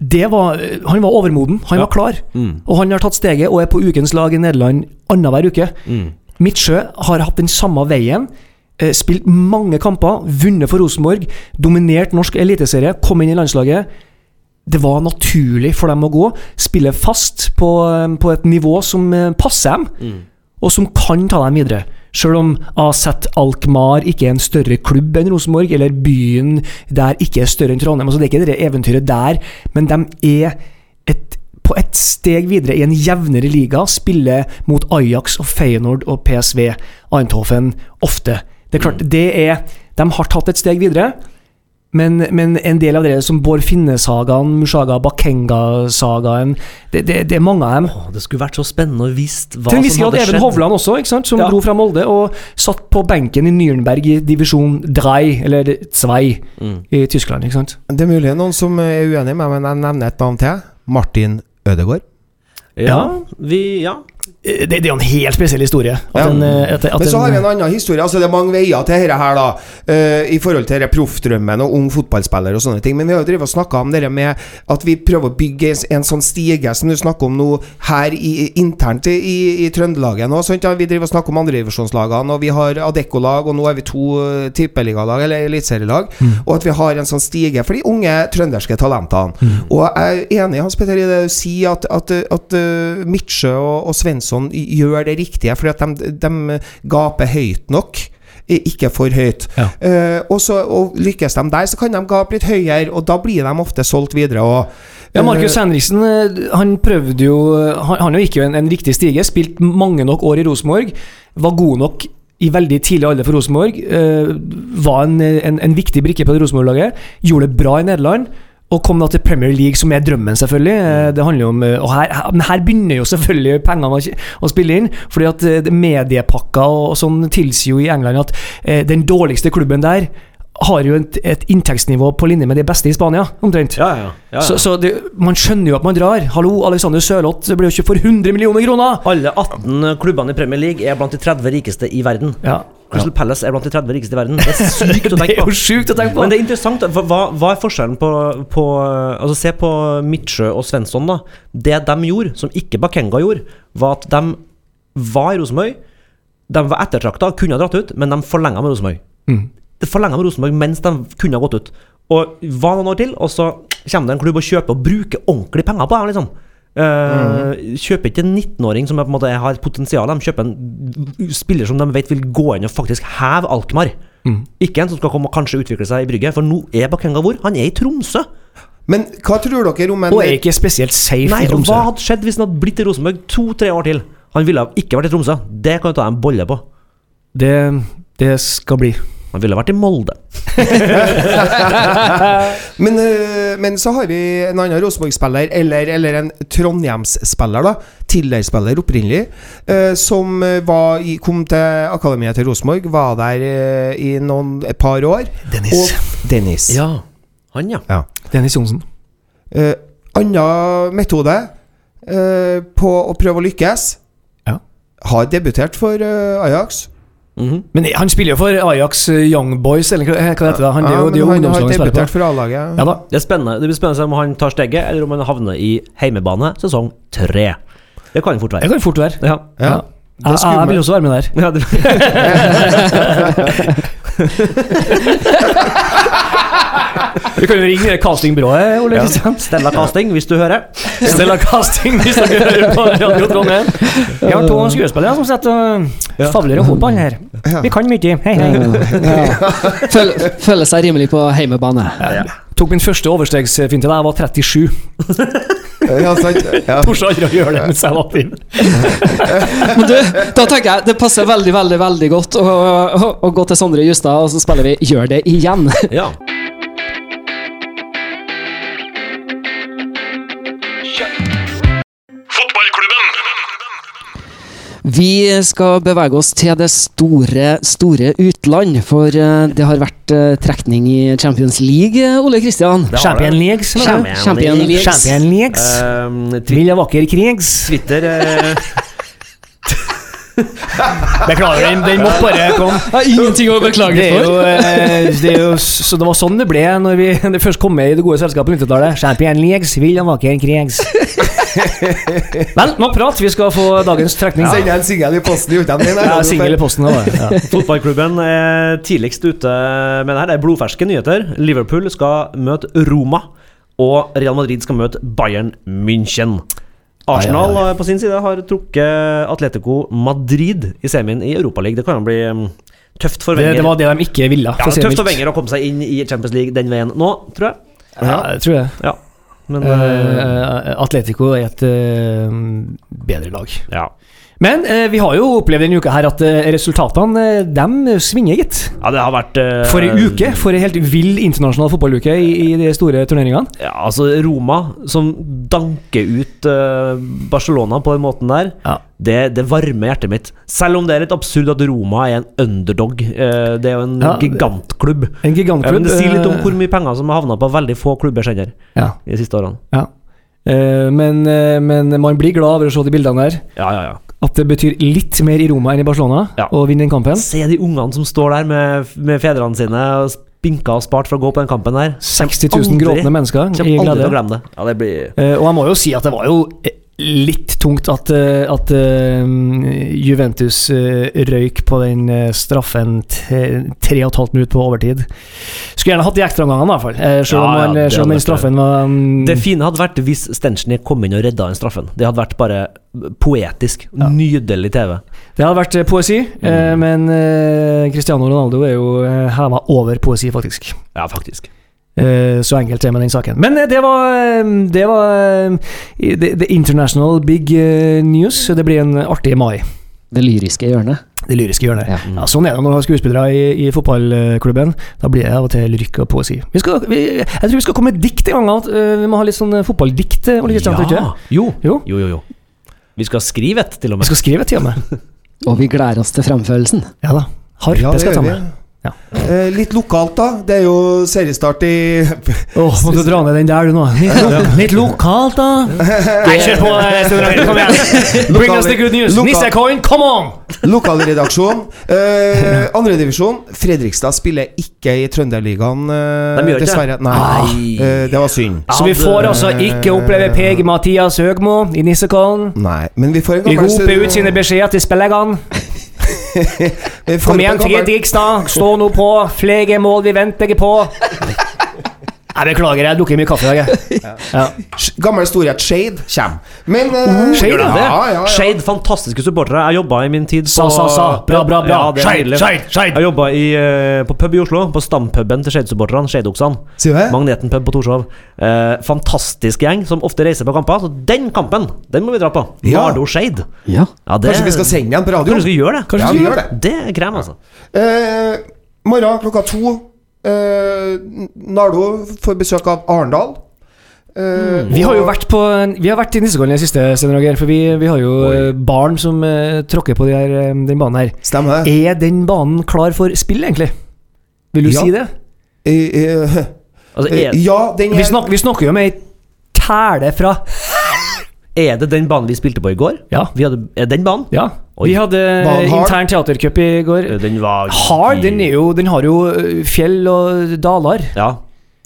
Det var, han var overmoden, han Ja. var klar. Mm. Og han har tatt steget og er på ukens lag i Nederland annenhver uke. Mm. Midtsjø har hatt den samme veien. eh, Spilt mange kamper, vunnet for Rosenborg, dominert norsk eliteserie, kom inn i landslaget. Det var naturlig for dem å gå, spille fast på, eh, på et nivå som eh, passer dem, Mm. og som kan ta dem videre. Selv om AZ Alkmaar ikke er en større klubb enn Rosenborg, eller byen der ikke er større enn Trondheim. Altså, det er ikke det eventyret der, men de er et, på et steg videre i en jevnere liga. Spiller mot Ajax og Feyenoord og PSV Eindhoven ofte. Det er klart, det er De har tatt et steg videre. Men, men en del av det som Bård Finne-sagaen, Mushaga Bakenga-sagaen det, det, det er mange av dem. Åh, det skulle vært så spennende å visst hva Til en viss som grad hadde Even. Hovland også, ikke sant? som Ja. dro fra Molde og satt på benken i Nürnberg i divisjon 3, eller 2 Mm. i Tyskland. ikke sant? Det er mulig noen som er uenig med meg, men jeg nevner et navn til. Martin Ødegaard. Ja, vi Ja. Eh, Det, det er jo en helt spesiell historie. Ja. en, eh, at, at Men så har vi en annen historie. Altså Det er mange veier til dette her, da. eh, I forhold til proffdrømmen og ung fotballspiller og sånne ting. Men vi har jo drevet og snakka om det med at vi prøver å bygge en, sånn stige som du snakker om nå her i, internt i, i Trøndelaget nå. Sant? Ja, vi driver og snakker om andredivisjonslagene, og vi har Adecco-lag, og nå er vi to tippeligalag, eller eliteserielag. Og at vi har en sånn stige for de unge trønderske talentene. Og jeg er enig Hans Petter, i det du sier, at, at, at Midtsjø og, og Svensson gjør det riktige, fordi at de, de gaper høyt nok. Ikke for høyt. Ja. Uh, og, så, og lykkes de der, så kan de gape litt høyere, og da blir de ofte solgt videre. Og, Ja, Markus Henriksen eh, han prøvde jo Han, han gikk jo en, en riktig stige, spilt mange nok år i Rosenborg. Var god nok i veldig tidlig alder for Rosenborg. Uh, var en, en, en viktig brikke på det Rosenborg-laget. Gjorde det bra i Nederland. Og kom da til Premier League, som er drømmen, selvfølgelig. Eh, Det handler jo om Og her, men her begynner jo selvfølgelig pengene å, å spille inn. Fordi at mediepakka mediepakker og, sånn tilsier jo i England at eh, den dårligste klubben der har jo et, et inntektsnivå på linje med de beste i Spania, omtrent. Ja, ja. ja, ja. Så, så det, man skjønner jo at man drar. Hallo, Alexander Sørloth blir jo ikke for 100 millioner kroner! Alle 18 klubbene i Premier League er blant de 30 rikeste i verden. Ja. Crystal Palace er blant de 30 rikeste i verden. Det er sykt å Det er jo sykt å tenke på! Men det er interessant. Hva, hva er forskjellen på, på Altså Se på Midtsjø og Svensson. da Det de gjorde, som ikke Bakenga gjorde, var at de var i Rosenborg. De var ettertrakta, kunne ha dratt ut, men de forlenga med Rosenborg. Mm. De forlenga med Rosenborg mens de kunne ha gått ut. Og var noen år til, og så kommer det en klubb og kjøper og bruker ordentlig penger på dem. liksom Eh, Kjøper ikke en 19-åring som er på en måte har potensial, de kjøper en spiller som de vet vil gå inn og faktisk heve Alkmaar. Mm. Ikke en som skal komme og kanskje utvikle seg i Brygge, for nå er Bakenga hvor? Han er i Tromsø! Men hva tror dere om en Og er ikke spesielt safe Nei, i Tromsø. Hva hadde skjedd hvis han hadde blitt i Rosenborg to-tre år til? Han ville ikke vært i Tromsø. Det kan du ta en bolle på. Det, det skal bli. Han ville vært i Molde. Men, eh, men så har vi en annen Rosenborg-spiller, eller, eller en Trondheims-spiller, da. Tiller-spiller opprinnelig. eh, som var i, kom til akademiet til Rosenborg, var der eh, i noen, et par år. Dennis. Og Dennis. Ja, han, ja. Ja. Dennis Johnsen. Uh, Annen metode uh, på å prøve å lykkes. Ja. Har debutert for uh, Ajax. Mhm. Men han spiller jo for Ajax eh, Young Boys, eller hva heter det? Han, det er jo, Ja, det er jo men han har ungdomslaget han spiller debutert for A-laget. Ja da. Det er spennende Det blir spennende om han tar steget, eller om han havner i heimebane sesong tre. Det kan fort være. Det kan fort være. Ja. Ja. Ja. Jeg vil også være med der. Ja, det, Vi kan jo ringe castingbyrået, Ole Kristian. Stella Casting, hvis du hører. Stella Casting, hvis dere hører på Radio Trondheim. Vi har to skuespillere som sitter og favler og holder her. Vi kan mye. Hei, hei. Ja. Føl, føler seg rimelig på heimebane. Tok min første overstegsfinte da jeg var 37. Ja, sant. Ja. Torde aldri å gjøre det mens jeg var fin. Men du, da tenker jeg det passer veldig veldig, veldig godt å, å, å gå til Sondre Justad, og så spiller vi 'Gjør det igjen'. Ja. Vi skal bevege oss til det store, store utland, for eh, det har vært eh, trekning i Champions League, eh, Ole Kristian. Champion Leagues. Champion Leagues. Champion Leagues. Uh, Vilja vakker krigs. Twitter uh... Beklager, den, den måtte bare komme. Ingenting å beklage Det er for. jo, det er jo så det var sånn det ble når vi det først kom med i det gode selskapet på 90-tallet. Champion Leagues, Vilja vakker krigs. Vel, nå prat. Vi skal få dagens trekning. Sender jeg en singel i posten? Ja, Singel i posten. Ja. Fotballklubben er tidligst ute med det her. Det er blodferske nyheter. Liverpool skal møte Roma, og Real Madrid skal møte Bayern München. Arsenal eh, på sin side har trukket Atletico Madrid i semien i Europaligaen. Det kan jo bli mm, tøft for Det, Wenger. det var det de ikke ville. ja, det tøft for. Wenger å komme seg inn i Champions League den veien nå, tror jeg. Ja, det tror jeg. Ja. Men uh, Atletico er et uh, bedre lag. ja. Men eh, vi har jo opplevd denne uka her at eh, resultatene eh, de svinger, gitt. ja, det har vært eh, For ei uke, for ei helt vill internasjonal fotballuke i, i de store turneringene. Ja, altså Roma, som danker ut eh, Barcelona på den måten der, Ja. det, det varmer hjertet mitt. Selv om det er litt absurd at Roma er en underdog. Eh, det er jo en Ja, gigantklubb. En Ja, gigantklubb. men det sier litt om eh, hvor mye penger som har havna på veldig få klubbers hender ja, i de siste årene. ja. Eh, men, eh, men man blir glad over å se de bildene der. Ja, ja, ja. At det betyr litt mer i Roma enn i Barcelona Ja. å vinne den kampen. Se de ungene som står der med, med fedrene sine og spinka og spart for å gå på den kampen der. 60 000 Aldri- gråtende mennesker Kommer i aldri til å glede. glemme det. Ja, det blir Eh, og jeg må jo si at det var jo litt tungt at, eh, at eh, Juventus eh, røyk på den straffen tre og et halvt minutt på overtid. Skulle gjerne hatt de ekstraomgangene, i hvert fall. Selv om, Ja, ja, selv om den straffen var um... Det fine hadde vært hvis Stenchny kom inn og redda den straffen. Det hadde vært bare poetisk. Nydelig TV. Det hadde vært poesi, eh, men Cristiano Ronaldo er jo heva over poesi, faktisk. Ja, faktisk. Eh, Så enkelt er det med den saken. Men eh, det var eh, Det var the, the international big news. Det blir en artig mai. Det lyriske hjørnet. Det lyriske hjørnet. Ja. Ja, sånn er det når du har skuespillere i, i fotballklubben. Da blir det av og til lyrikk og poesi. Vi skal, vi, jeg tror vi skal komme med dikt en gang. At, vi må ha litt sånn fotballdikt. ikke? Jo. Jo. jo, jo, jo. Vi skal skrive et, til og Vi med. skal skrive et til og med. Og vi gleder oss til fremførelsen. Ja da. Harpe Ja, det skal jeg ta vi. med. Ja. Eh, litt lokalt, da. Det er jo seriestart i Åh, må du dra ned den der, du nå? Litt, litt lokalt, da. Nei, kjør på, øh, kom igjen. Bring us the good news. Nissecoin, come on! lokalredaksjon. Eh, Andredivisjon. Fredrikstad spiller ikke i Trønderligaen, eh, De dessverre. Nei. Eh, det var synd. Så vi får altså ikke oppleve PG Mathias Høgmo i Nissekollen. Nei, men vi får en Vi gammel roper ut sine beskjeder til spilleggene. Kom igjen, Fredrikstad. Stå nå på. Flere mål vi venter på. Jeg beklager, jeg drukker mye kaffe i dag. jeg. Ja. Gammel storhet Shade kommer. Men eh, Shade, ja, ja, ja. Shade, fantastiske supportere. Jeg jobba i min tid på Sa, sa, sa. Bra, bra, bra. Ja, Shade. Shade, Shade. Jeg jobba uh, på pub i Oslo, på stampuben til Shade-supporterne, Shade-oksene. Magneten pub på Torshov. Uh, fantastisk gjeng som ofte reiser på kamper. Så den kampen, den må vi dra på. Ja. Nardo Shade. Ja. Ja, det, Kanskje vi skal sende den på radio? Kanskje vi skal gjøre det? Ja, vi gjør det. Det er krem, altså. Uh, morgen klokka to eh, Nardo får besøk av Arendal. Eh, Vi har jo vært på Vi har vært i Nissekollen i det siste, for vi, vi har jo Oi. barn som uh, tråkker på de her, eh, den banen her. Stemmer. Er den banen klar for spill, egentlig? Vil du Ja. si det? Uh, eh, Altså, eh, er, ja, den Vi, er snak, vi snakker jo med ei tæle fra er det den banen vi spilte på i går? Ja. Vi hadde, er den banen? Ja. Oi. Vi hadde hard? intern teatercup i går. Den var Hard, den, er jo, den har jo fjell og daler. Ja.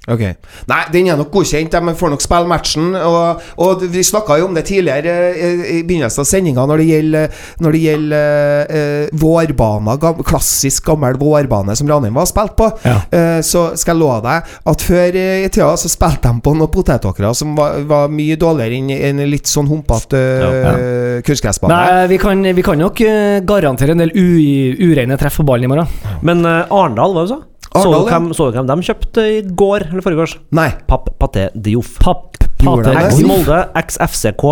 Ok. Nei, den er nok godkjent. De får nok spille matchen. Og, og vi snakka jo om det tidligere eh, i begynnelsen av sendinga når det gjelder, når det gjelder eh, vårbana, gam, klassisk gammel vårbane som Ranheim var spilt på. Ja. Eh, så skal jeg love deg at før eh, i tida så spilte de på noen potetåkre som var, var mye dårligere enn en litt sånn humpete uh, kunstgressbane. Nei, vi kan, vi kan nok garantere en del ureine treff på ballen i morgen. Men uh, Arendal, hva du sa Så Arendal, du ja. hvem, så du hvem de kjøpte i går eller forrige Nei. Papp Paté Dioff. Papp, Paté Oi. Molde, ex FCK,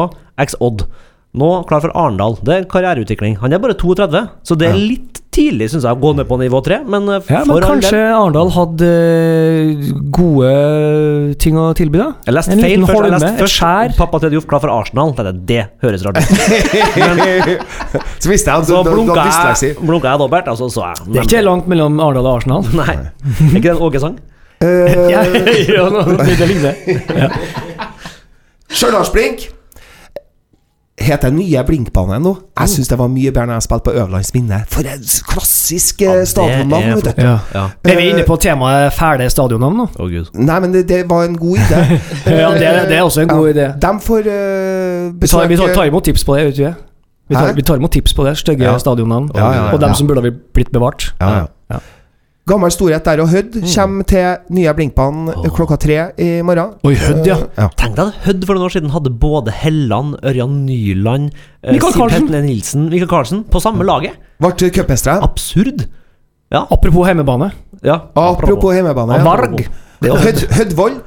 ex Odd. Nå klar for Arendal. Det er karriereutvikling. Han er bare 32, så det er litt tidlig synes jeg å gå ned på nivå 3, men eh, Ja, men for kanskje Arendal hadde gode ting å tilby, da? Jeg leste feil først. Jeg leste først skjær. Pappa til Dioff klar for Arsenal. Det, det høres rart ut. så visste jeg Så blunka jeg, blunka jeg dobbelt, og så så jeg. Det er ikke langt mellom Arendal og Arsenal. Nei. Er ikke det en Åge-sang? Eh, ja, ja, det ligner. Stjørdalsblink heter nye Blinkbane nå. Jeg syns det var mye bedre når jeg spilte på Øverlands Minne. For et klassisk Ja, eh, stadionnavn. er vet du. Ja. Ja. Er vi inne på temaet fæle stadionnavn nå? Oh, gud. Nei, men det, det var en god idé. Ja, det, det er også en god idé. De får uh, Vi tar, vi tar, tar imot tips på det, vet du? Vi tar, vi tar imot tips på det, stygge Ja. stadionnavn. Ja, ja, ja, og dem ja. som burde ha blitt bevart. ja, ja. Gammel storhet der og Hødd kommer til nye Blinkbanen klokka tre i morgen. Oi, Hødd, ja. Uh, ja. Tenk deg at Hødd for noen år siden hadde både Helland, Ørjan Nyland, uh, Siv Karlsen. Petter Nilsen, Mikael Karlsen på samme laget. Ble cupmestere. Absurd. Ja. Apropos hjemmebane. ja. Apropos hjemmebane. Ja, Varg. Hødd, Hødvoll.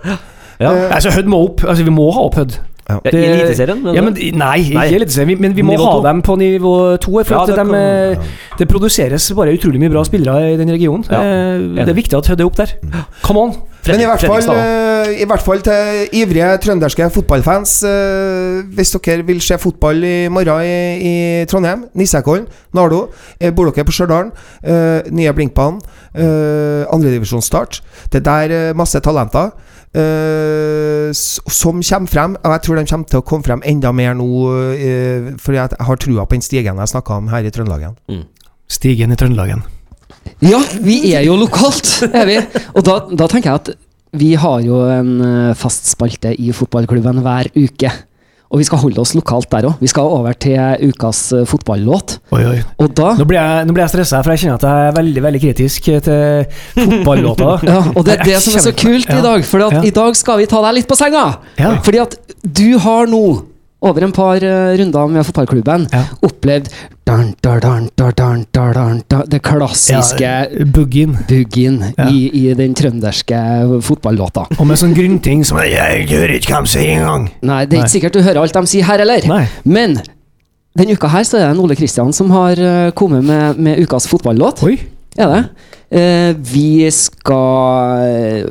Ja. Altså, Hødd må opp. Altså, vi må ha opp Hødd. Ja. I Eliteserien? Ja, men, nei, ikke Nei. Eliteserien. Men vi må Nivå ha to. dem på nivå to. For Ja, at det de, kan- ja. det produseres bare utrolig mye bra spillere i den regionen. Ja, Eh, Det er viktig at tøde er opp der. Come on! Men i hvert, fall, eh, i hvert fall til ivrige trønderske fotballfans eh, Hvis dere vil se fotball i morgen i, i Trondheim, Nissekollen, Nardo, eh, bor dere på Stjørdal, eh, nye Blinkbanen, andredivisjonsstart Det er der eh, masse talenter eh, s- som kommer frem. Og jeg tror de kommer til å komme frem enda mer nå, uh, fordi jeg har trua på den stigen jeg snakka om her i Trøndelagen. Stigen i Trøndelagen. Ja, vi er jo lokalt, er vi. Og da, da tenker jeg at vi har jo en eh, fast spalte i fotballklubben hver uke. Og vi skal holde oss lokalt der òg. Vi skal over til ukas eh, fotballåt. Oi, oi. Og da Nå blir jeg, nå blir jeg stressa, for jeg kjenner at jeg er veldig veldig kritisk til fotballåta. ja, Og det er det som er så kult i dag, for Ja. i dag skal vi ta deg litt på senga. Ja. Fordi at du har nå, over en par uh, runder med fotballklubben ja. opplevd dun, dun, dun, det klassiske ja, Buggin, buggin ja. i, i, den trønderske fotballåta. Og med sånn grynting som Jeg hører ikke hva de sier engang! Nei, det er ikke sikkert du hører alt de sier her heller. Men denne uka her så er det en Ole Kristian som har eh, kommet med, med ukas fotballåt. Oi. Er det? Uh, vi skal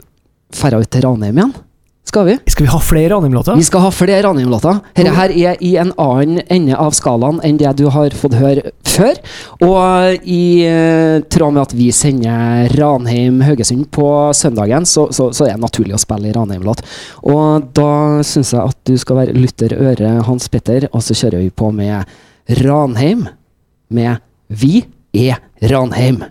dra ut til Ranheim igjen. Skal vi? Skal vi ha flere Ranheim-låter? Vi skal ha flere Ranheim-låter. Dette her er i en annen ende av skalaen enn det du har fått høre før. Og i eh, tråd med at vi sender Ranheim-Haugesund på søndagen, så, så, så er det naturlig å spille i Ranheim-låt. Og da syns jeg at du skal være lytter øre Hans Petter, og så kjører vi på med Ranheim med Vi er. Ranheim!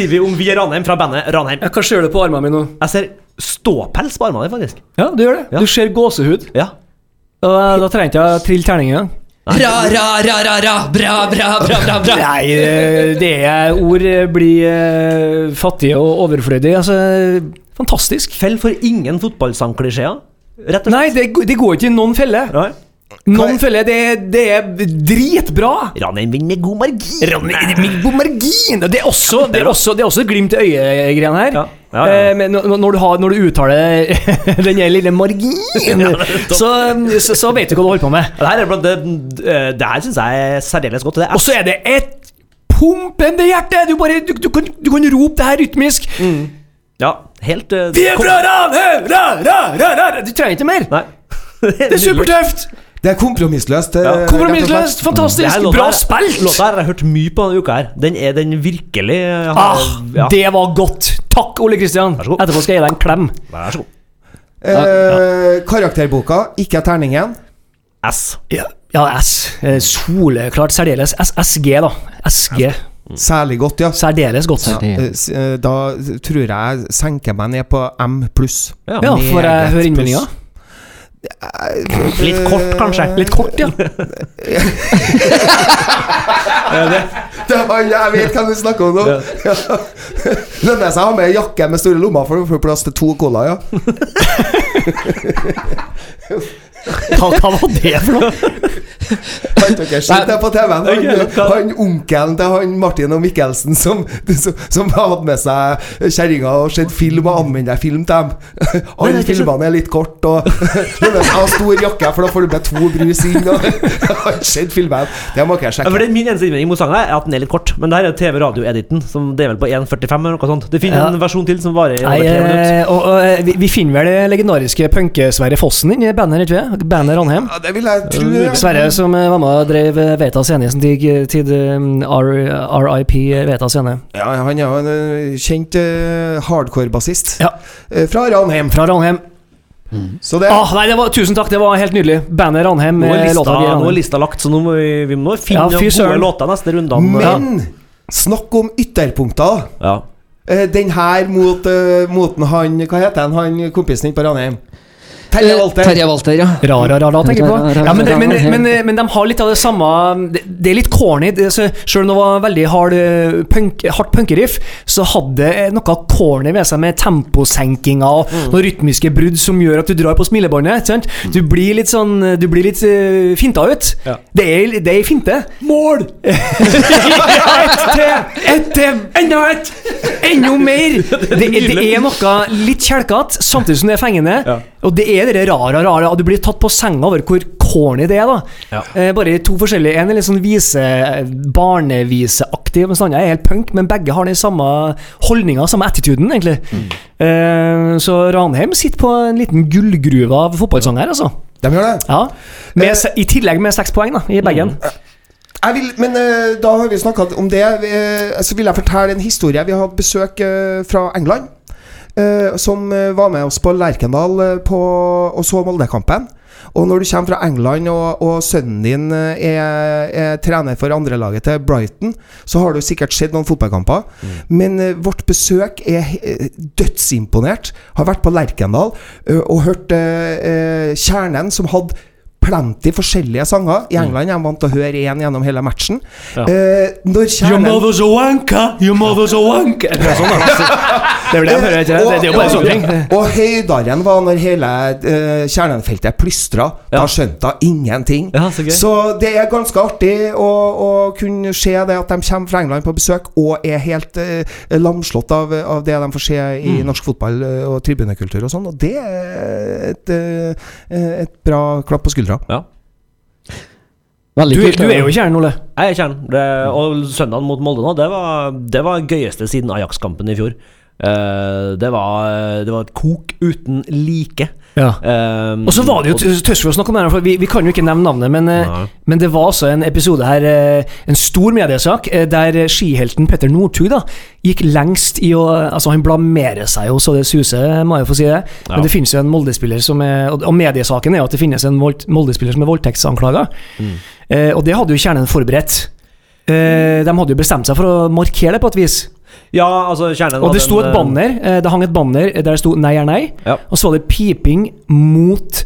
Sier vi om Vi er Ranheim fra bandet Ranheim? Ja, Hva ser du på armene mine nå? Jeg ser ståpels på armene dine, faktisk. Ja, du gjør det. Ja. Du ser gåsehud. Ja. Og da, da trenger jeg å trille terning engang. Ra, ra, ra, ra, ra, bra, bra, bra, bra, bra. Nei, eh, det er ord eh, blir fattige fattig og overflødig. Altså, fantastisk. Fell for ingen fotballsangklisjeer. Rett og slett. Nei, det, det går ikke i noen felle. Nei. Noen føler det, det er dritbra. Ranheim vinner med god margin. Ranheim med god Margin Det er også, det er også, det er også et glimt i øyet-greiene her. Ja. Ja, ja. Eh, Men når, du har, når du uttaler den lille margin, så, så, så vet du hva du holder på med. Det her, er det, eh, det her syns jeg er særdeles godt. Det Og så er det et pumpende hjerte! Du, bare, du, du, kan, du kan rope det her rytmisk. Ja, helt eh, Vi er fra Ranheim! Ra, ra, ra, ra. Du trenger ikke mer. Nei. Det er supertøft! Det er kompromissløst. eh, Ja. Kompromissløst, fantastisk, Det her bra spilt! Låta her har jeg hørt mye på denne uka her. Den er den virkelig eh, har, Ah, ja. Det var godt. Takk, Ole Kristian. Etterpå skal jeg gi deg en klem. Vær så god. Eh, karakterboka, ikke terningen. S. Ja, ja S. Eh, Soleklart særdeles. SG, da. SG. Særlig godt, ja. Særdeles godt. Ja, Da tror jeg jeg senker meg ned på M pluss. Ja. for får jeg Meget høre innmeldinga? Litt kort, kanskje. Litt kort, ja. Det han, jeg vet hvem du snakker om nå! Ja. Lønner seg å ha med jakke med store lommer for å få plass til to cola, ja. Hva, hva var det for noe? Han dere sett det på TV-en? Han, han onkelen til han Martin og Mikkelsen som, som, som hadde med seg kjerringa og sett film og anmelderfilm til dem. Alle det filmene er litt kort, og jeg har stor jakke, for da får du med to brus inn. Og han sett filmen. Det må ikke jeg Ja, for sjekke. det, min eneste innvending mot sangen er at den er litt kort. Men der er TV-radio-editen, som det er vel på 1,45 eller noe sånt. Det finnes Ja. en versjon til som varer i over tre minutter. eh, og, og, eh, vi, vi finner vel det legendariske punke-Sverre Fossen inni bandet, ikke sant? Bandet Ranheim. Ja, det vil jeg tro. ja. Sverre som eh, var med og drev eh, Veta Scene i sin tid, tid RIP Veta Scene. Ja, han er jo en eh, kjent eh, hardcore-bassist Ja. eh, fra Ranheim. Fra Ranheim. Så det Ah, nei, det var, tusen takk, det var helt nydelig. Bandet Ranheim. Nå er, eh, lista, låta nå er lista lagt, så nå må vi, vi må finne Ja, gode låter neste runde. Men snakk om ytterpunkter. ja. Eh, Den her mot, uh, moten han Hva heter han, han kompisen din på Ranheim? Terje Walter. Terje Walter, ja. Ra, ra, ra, ra, tenker jeg på. Ja, men, men, Ra, ra, men, men de har litt av det samme Det, er litt corny. Selv om det var veldig hard, eh, punk, hardt punkeriff, så hadde det noe corny ved seg med temposenkinga og noen rytmiske brudd som gjør at du drar på smilebåndet. sant? Du blir litt sånn Du blir litt uh, finta ut. Ja. Det er, det er finte. Mål! ett til! Ett til! Enda ett! Enda mer! Det, det er noe litt kjelkete, samtidig som det er fengende. Ja. Og det er det rare, rare Du blir tatt på senga over hvor corny det er. da Ja. eh, Bare to forskjellige En er litt sånn vise barneviseaktig, mens den andre er helt punk. Men begge har den samme holdninga, samme attituden, egentlig. Eh, så Ranheim sitter på en liten gullgruve av fotballsanger, altså. De gjør det. Ja. Med, eh. I tillegg med seks poeng da i bagen. Jeg vil, men uh, da har vi snakka om det. Uh, så vil jeg fortelle en historie. Vi har hatt besøk uh, fra England. Eh, som eh, var med oss på Lerkendal eh, på, og så Molde-kampen. Og når du kommer fra England, og, og sønnen din er, er trener for andrelaget til Brighton, så har du sikkert sett noen fotballkamper. Men uh, vårt besøk er uh, dødsimponert. Har vært på Lerkendal uh, og hørt Kjernen, som hadde plenty forskjellige sanger. I England er de vant til å høre én gjennom hele matchen. Ja. Eh, når Your mother's a wanker, your mother's a wanker Det er sånn, da. Det er vel det jeg hører, ikke det? Det er jo bare sånne ting. Og, og høydaren var når hele eh, kjernenfeltet plystra. Da skjønte hun ingenting. Ja, så. Så det er ganske artig å, å kunne se det at de kommer fra England på besøk og er helt eh, lamslått av, av det de får se i Mm. norsk fotball eh, og tribunekultur og sånn. Og det er et, eh, et bra klapp på skuldra. Ja. Veldig Du, kult. du er jo kjernen, Ole. Jeg er kjernen og søndagen mot Molde nå, det var det var gøyeste siden Ajax-kampen i fjor. Eh, det, var, det var et kok uten like. Ja. Um, Og så var det jo tørs for å snakke om det, for vi, vi kan jo ikke nevne navnet, men, eh, men det var altså en episode her, eh, en stor mediesak, eh, der skihelten Petter Northug gikk lengst i å Altså, han blamerer seg jo så det suser, må jeg få si det. Ja. Men det finnes jo en Molde-spiller som er Og mediesaken er jo at det finnes en Molde-spiller som er voldtektsanklaga. Mm. Eh, og det hadde jo kjernen forberedt. Eh, de hadde jo bestemt seg for å markere det på et vis. Ja, altså kjernen Og det sto et banner, eh, det hang et banner der det sto 'nei er nei', Ja. og så var det piping mot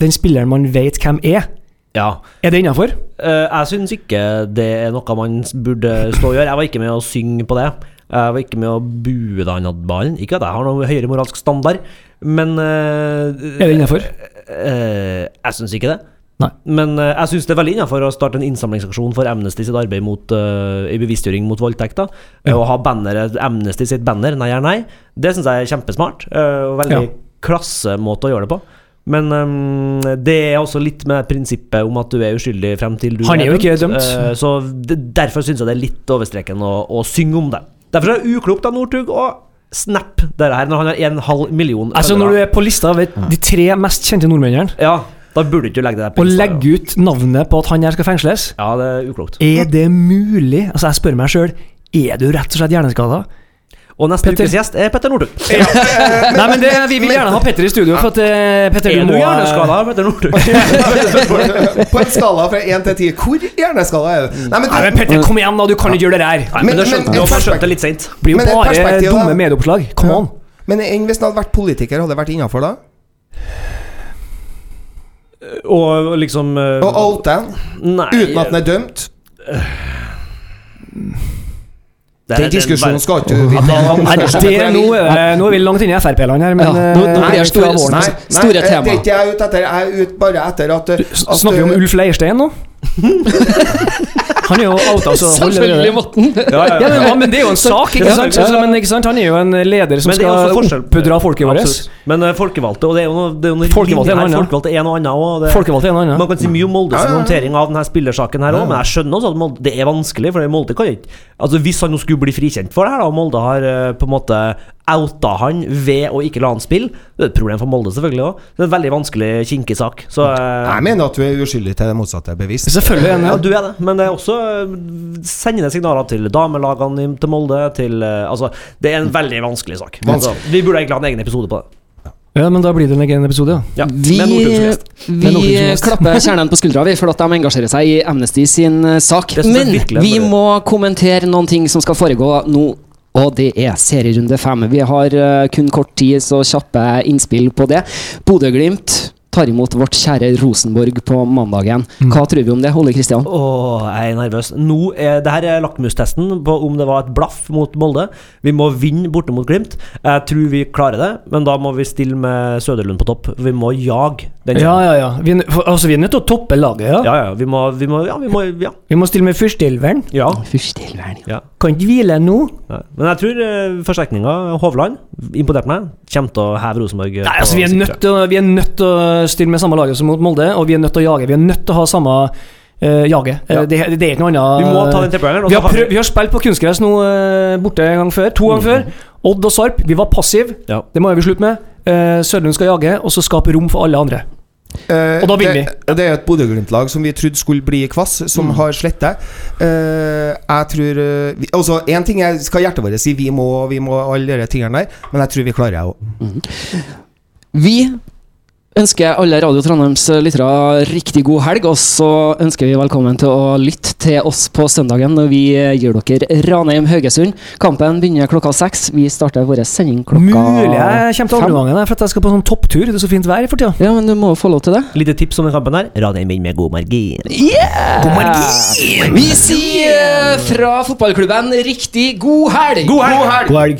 den spilleren man vet hvem er. Ja. Er det innafor? Uh, jeg syns ikke det er noe man burde stå og gjøre. Jeg var ikke med å synge på det. Jeg var ikke med å bue da han hadde ballen. Ikke at jeg har noe høyere moralsk standard, men uh, Er det innafor? Uh, jeg syns ikke det. Nei. Men uh, jeg syns det er veldig innafor å starte en innsamlingsaksjon for Amnesty sitt arbeid mot, uh, i bevisstgjøring mot voldtekter. Eh, Å ha banneret, Amnesty sitt banner, nei er nei, det syns jeg er kjempesmart. Uh, og veldig Ja. klasse måte å gjøre det på. Men um, det er også litt med prinsippet om at du er uskyldig frem til du Han er jo ikke dømt. Uh, så det, derfor syns jeg det er litt overstreken å, å synge om det. Derfor er det uklokt av Northug å snap det her når han har en halv million Altså Når du er på lista over de tre mest kjente nordmennene, Ja, da burde du ikke legge det der lista, legge ut navnet på at han her skal fengsles, Ja, det er uklokt. er det mulig? Altså Jeg spør meg sjøl, er du rett og slett hjerneskada? Og neste Petter. ukes gjest er Petter Northug. Nei, men det, vi vil gjerne ha Petter i studio, for at eh, Petter, Er du må hjerneskada, Petter Northug? På en skala fra én til ti, hvor hjerneskada er du? Nei, men, Nei, men Petter, kom igjen, da! Du kan ikke gjøre det der. Nei, men det Men- skjønte men- du, har skjønt det litt sent. Det blir jo Men et bare perspektiv, da. dumme medieoppslag. Come on. men enn hvis han hadde vært politiker, hadde det vært innafor da? Og liksom Og alt den? Nei uten at den er dømt? det er- Den diskusjonen skal ikke vi ta. Nå, er- vi langt inne i Frp-land her, men Ja, nå- eh, nå blir det store- Nei, nei, Store eh, tema. Det er ikke jeg ute etter. Jeg er ute bare etter at, at Snakker vi om eh, Ulf Leirstein nå? Han er jo out, altså. Selvfølgelig Morten! Ja, ja, Ja, ja. men, det er jo en sak, ikke sant? Så, men, ikke sant? Han er jo en leder som skal oppdra folket vårt. Men eh, folkevalgte, og det er jo noe, det er noe Folkevalgte er her. Folkevalgte er noe annet òg. Folkevalgte er noe annet. Man kan si mye om Moldes Ja, ja, ja. håndtering av denne spillersaken her òg, men jeg skjønner også at Molde, det er vanskelig, for Molde kan ikke Altså Hvis han nå skulle bli frikjent for det her, da, og Molde har eh, på en måte outa han ved å ikke la han spille, det er et problem for Molde selvfølgelig òg. Det er en veldig vanskelig, kinkig sak. Så eh, Jeg mener at du er uskyldig til det motsatte er bevisst. Selvfølgelig ja, du er det, men det er også eh, det signaler til damelagene til Molde, til eh, Altså, det er en veldig vanskelig sak. Altså, vi burde egentlig ha en egen episode på det. Ja, men da blir det en egen episode, ja. Ja, Vi. Med vi klapper kjernen på skuldra vi for at de engasjerer seg i Amnesty sin eh, sak. Men vi må kommentere noen ting som skal foregå nå. Og det er serierunde fem. Vi har eh, kun kort tid, så kjappe innspill på det. Bodø-Glimt tar imot vårt kjære Rosenborg på mandagen. Mm. Hva tror vi om det, Ole Kristian? Åh, jeg er nervøs. Nå er, det her er lakmustesten på om det var et blaff mot Molde. Vi må vinne borte mot Glimt. Jeg tror vi klarer det, men da må vi stille med Søderlund på topp. Vi må jage den. Ja, ja, ja. Vi, for, altså, vi er nødt til å toppe laget, ja. ja, ja. Vi må, vi må, ja, vi må ja. Vi må stille med førsteelveren. ja. Fyrstilvern. ja. Kan ikke hvile nå. Nei. Men jeg tror uh, forsterkninga, Hovland, imponerte meg. Kommer til å heve Rosenborg. Nei, altså, vi er, nødt til, å- stille med samme laget som mot Molde, og vi er nødt til å jage. Vi er nødt til å ha samme Uh, jaget. Eh, Ja. Det, det er ikke noe annet Vi må ta den trippelen. Vi har, prøv, vi har spilt på kunstgress nå eh, borte en gang før. To ganger før. Odd og Sarp. Vi var passive. Ja. Det må vi slutte med. Uh, Sørlund skal jage, og så skape rom for alle andre. Uh, Og da vinner vi. det er et Bodø-Glimt-lag som vi trodde skulle bli kvass, som har slette. Uh, jeg tror uh, Altså, én ting jeg skal hjertet vårt si, vi må, vi må alle de tingene der, men jeg tror vi klarer det òg. Vi ønsker alle Radio Trondheims lyttere riktig god helg, og så ønsker vi velkommen til å lytte til oss på søndagen når vi gir dere Ranheim-Haugesund. Kampen begynner klokka seks. Vi starter vår sending klokka Mulig jeg kommer til fem. andre gangen, for at jeg skal på sånn topptur. Det er så fint vær for tida. Ja, men du må jo få lov til det. Lite tips om den kampen her. Ranheim vinner med god margin. Vi sier fra fotballklubben riktig god helg! God helg! God helg.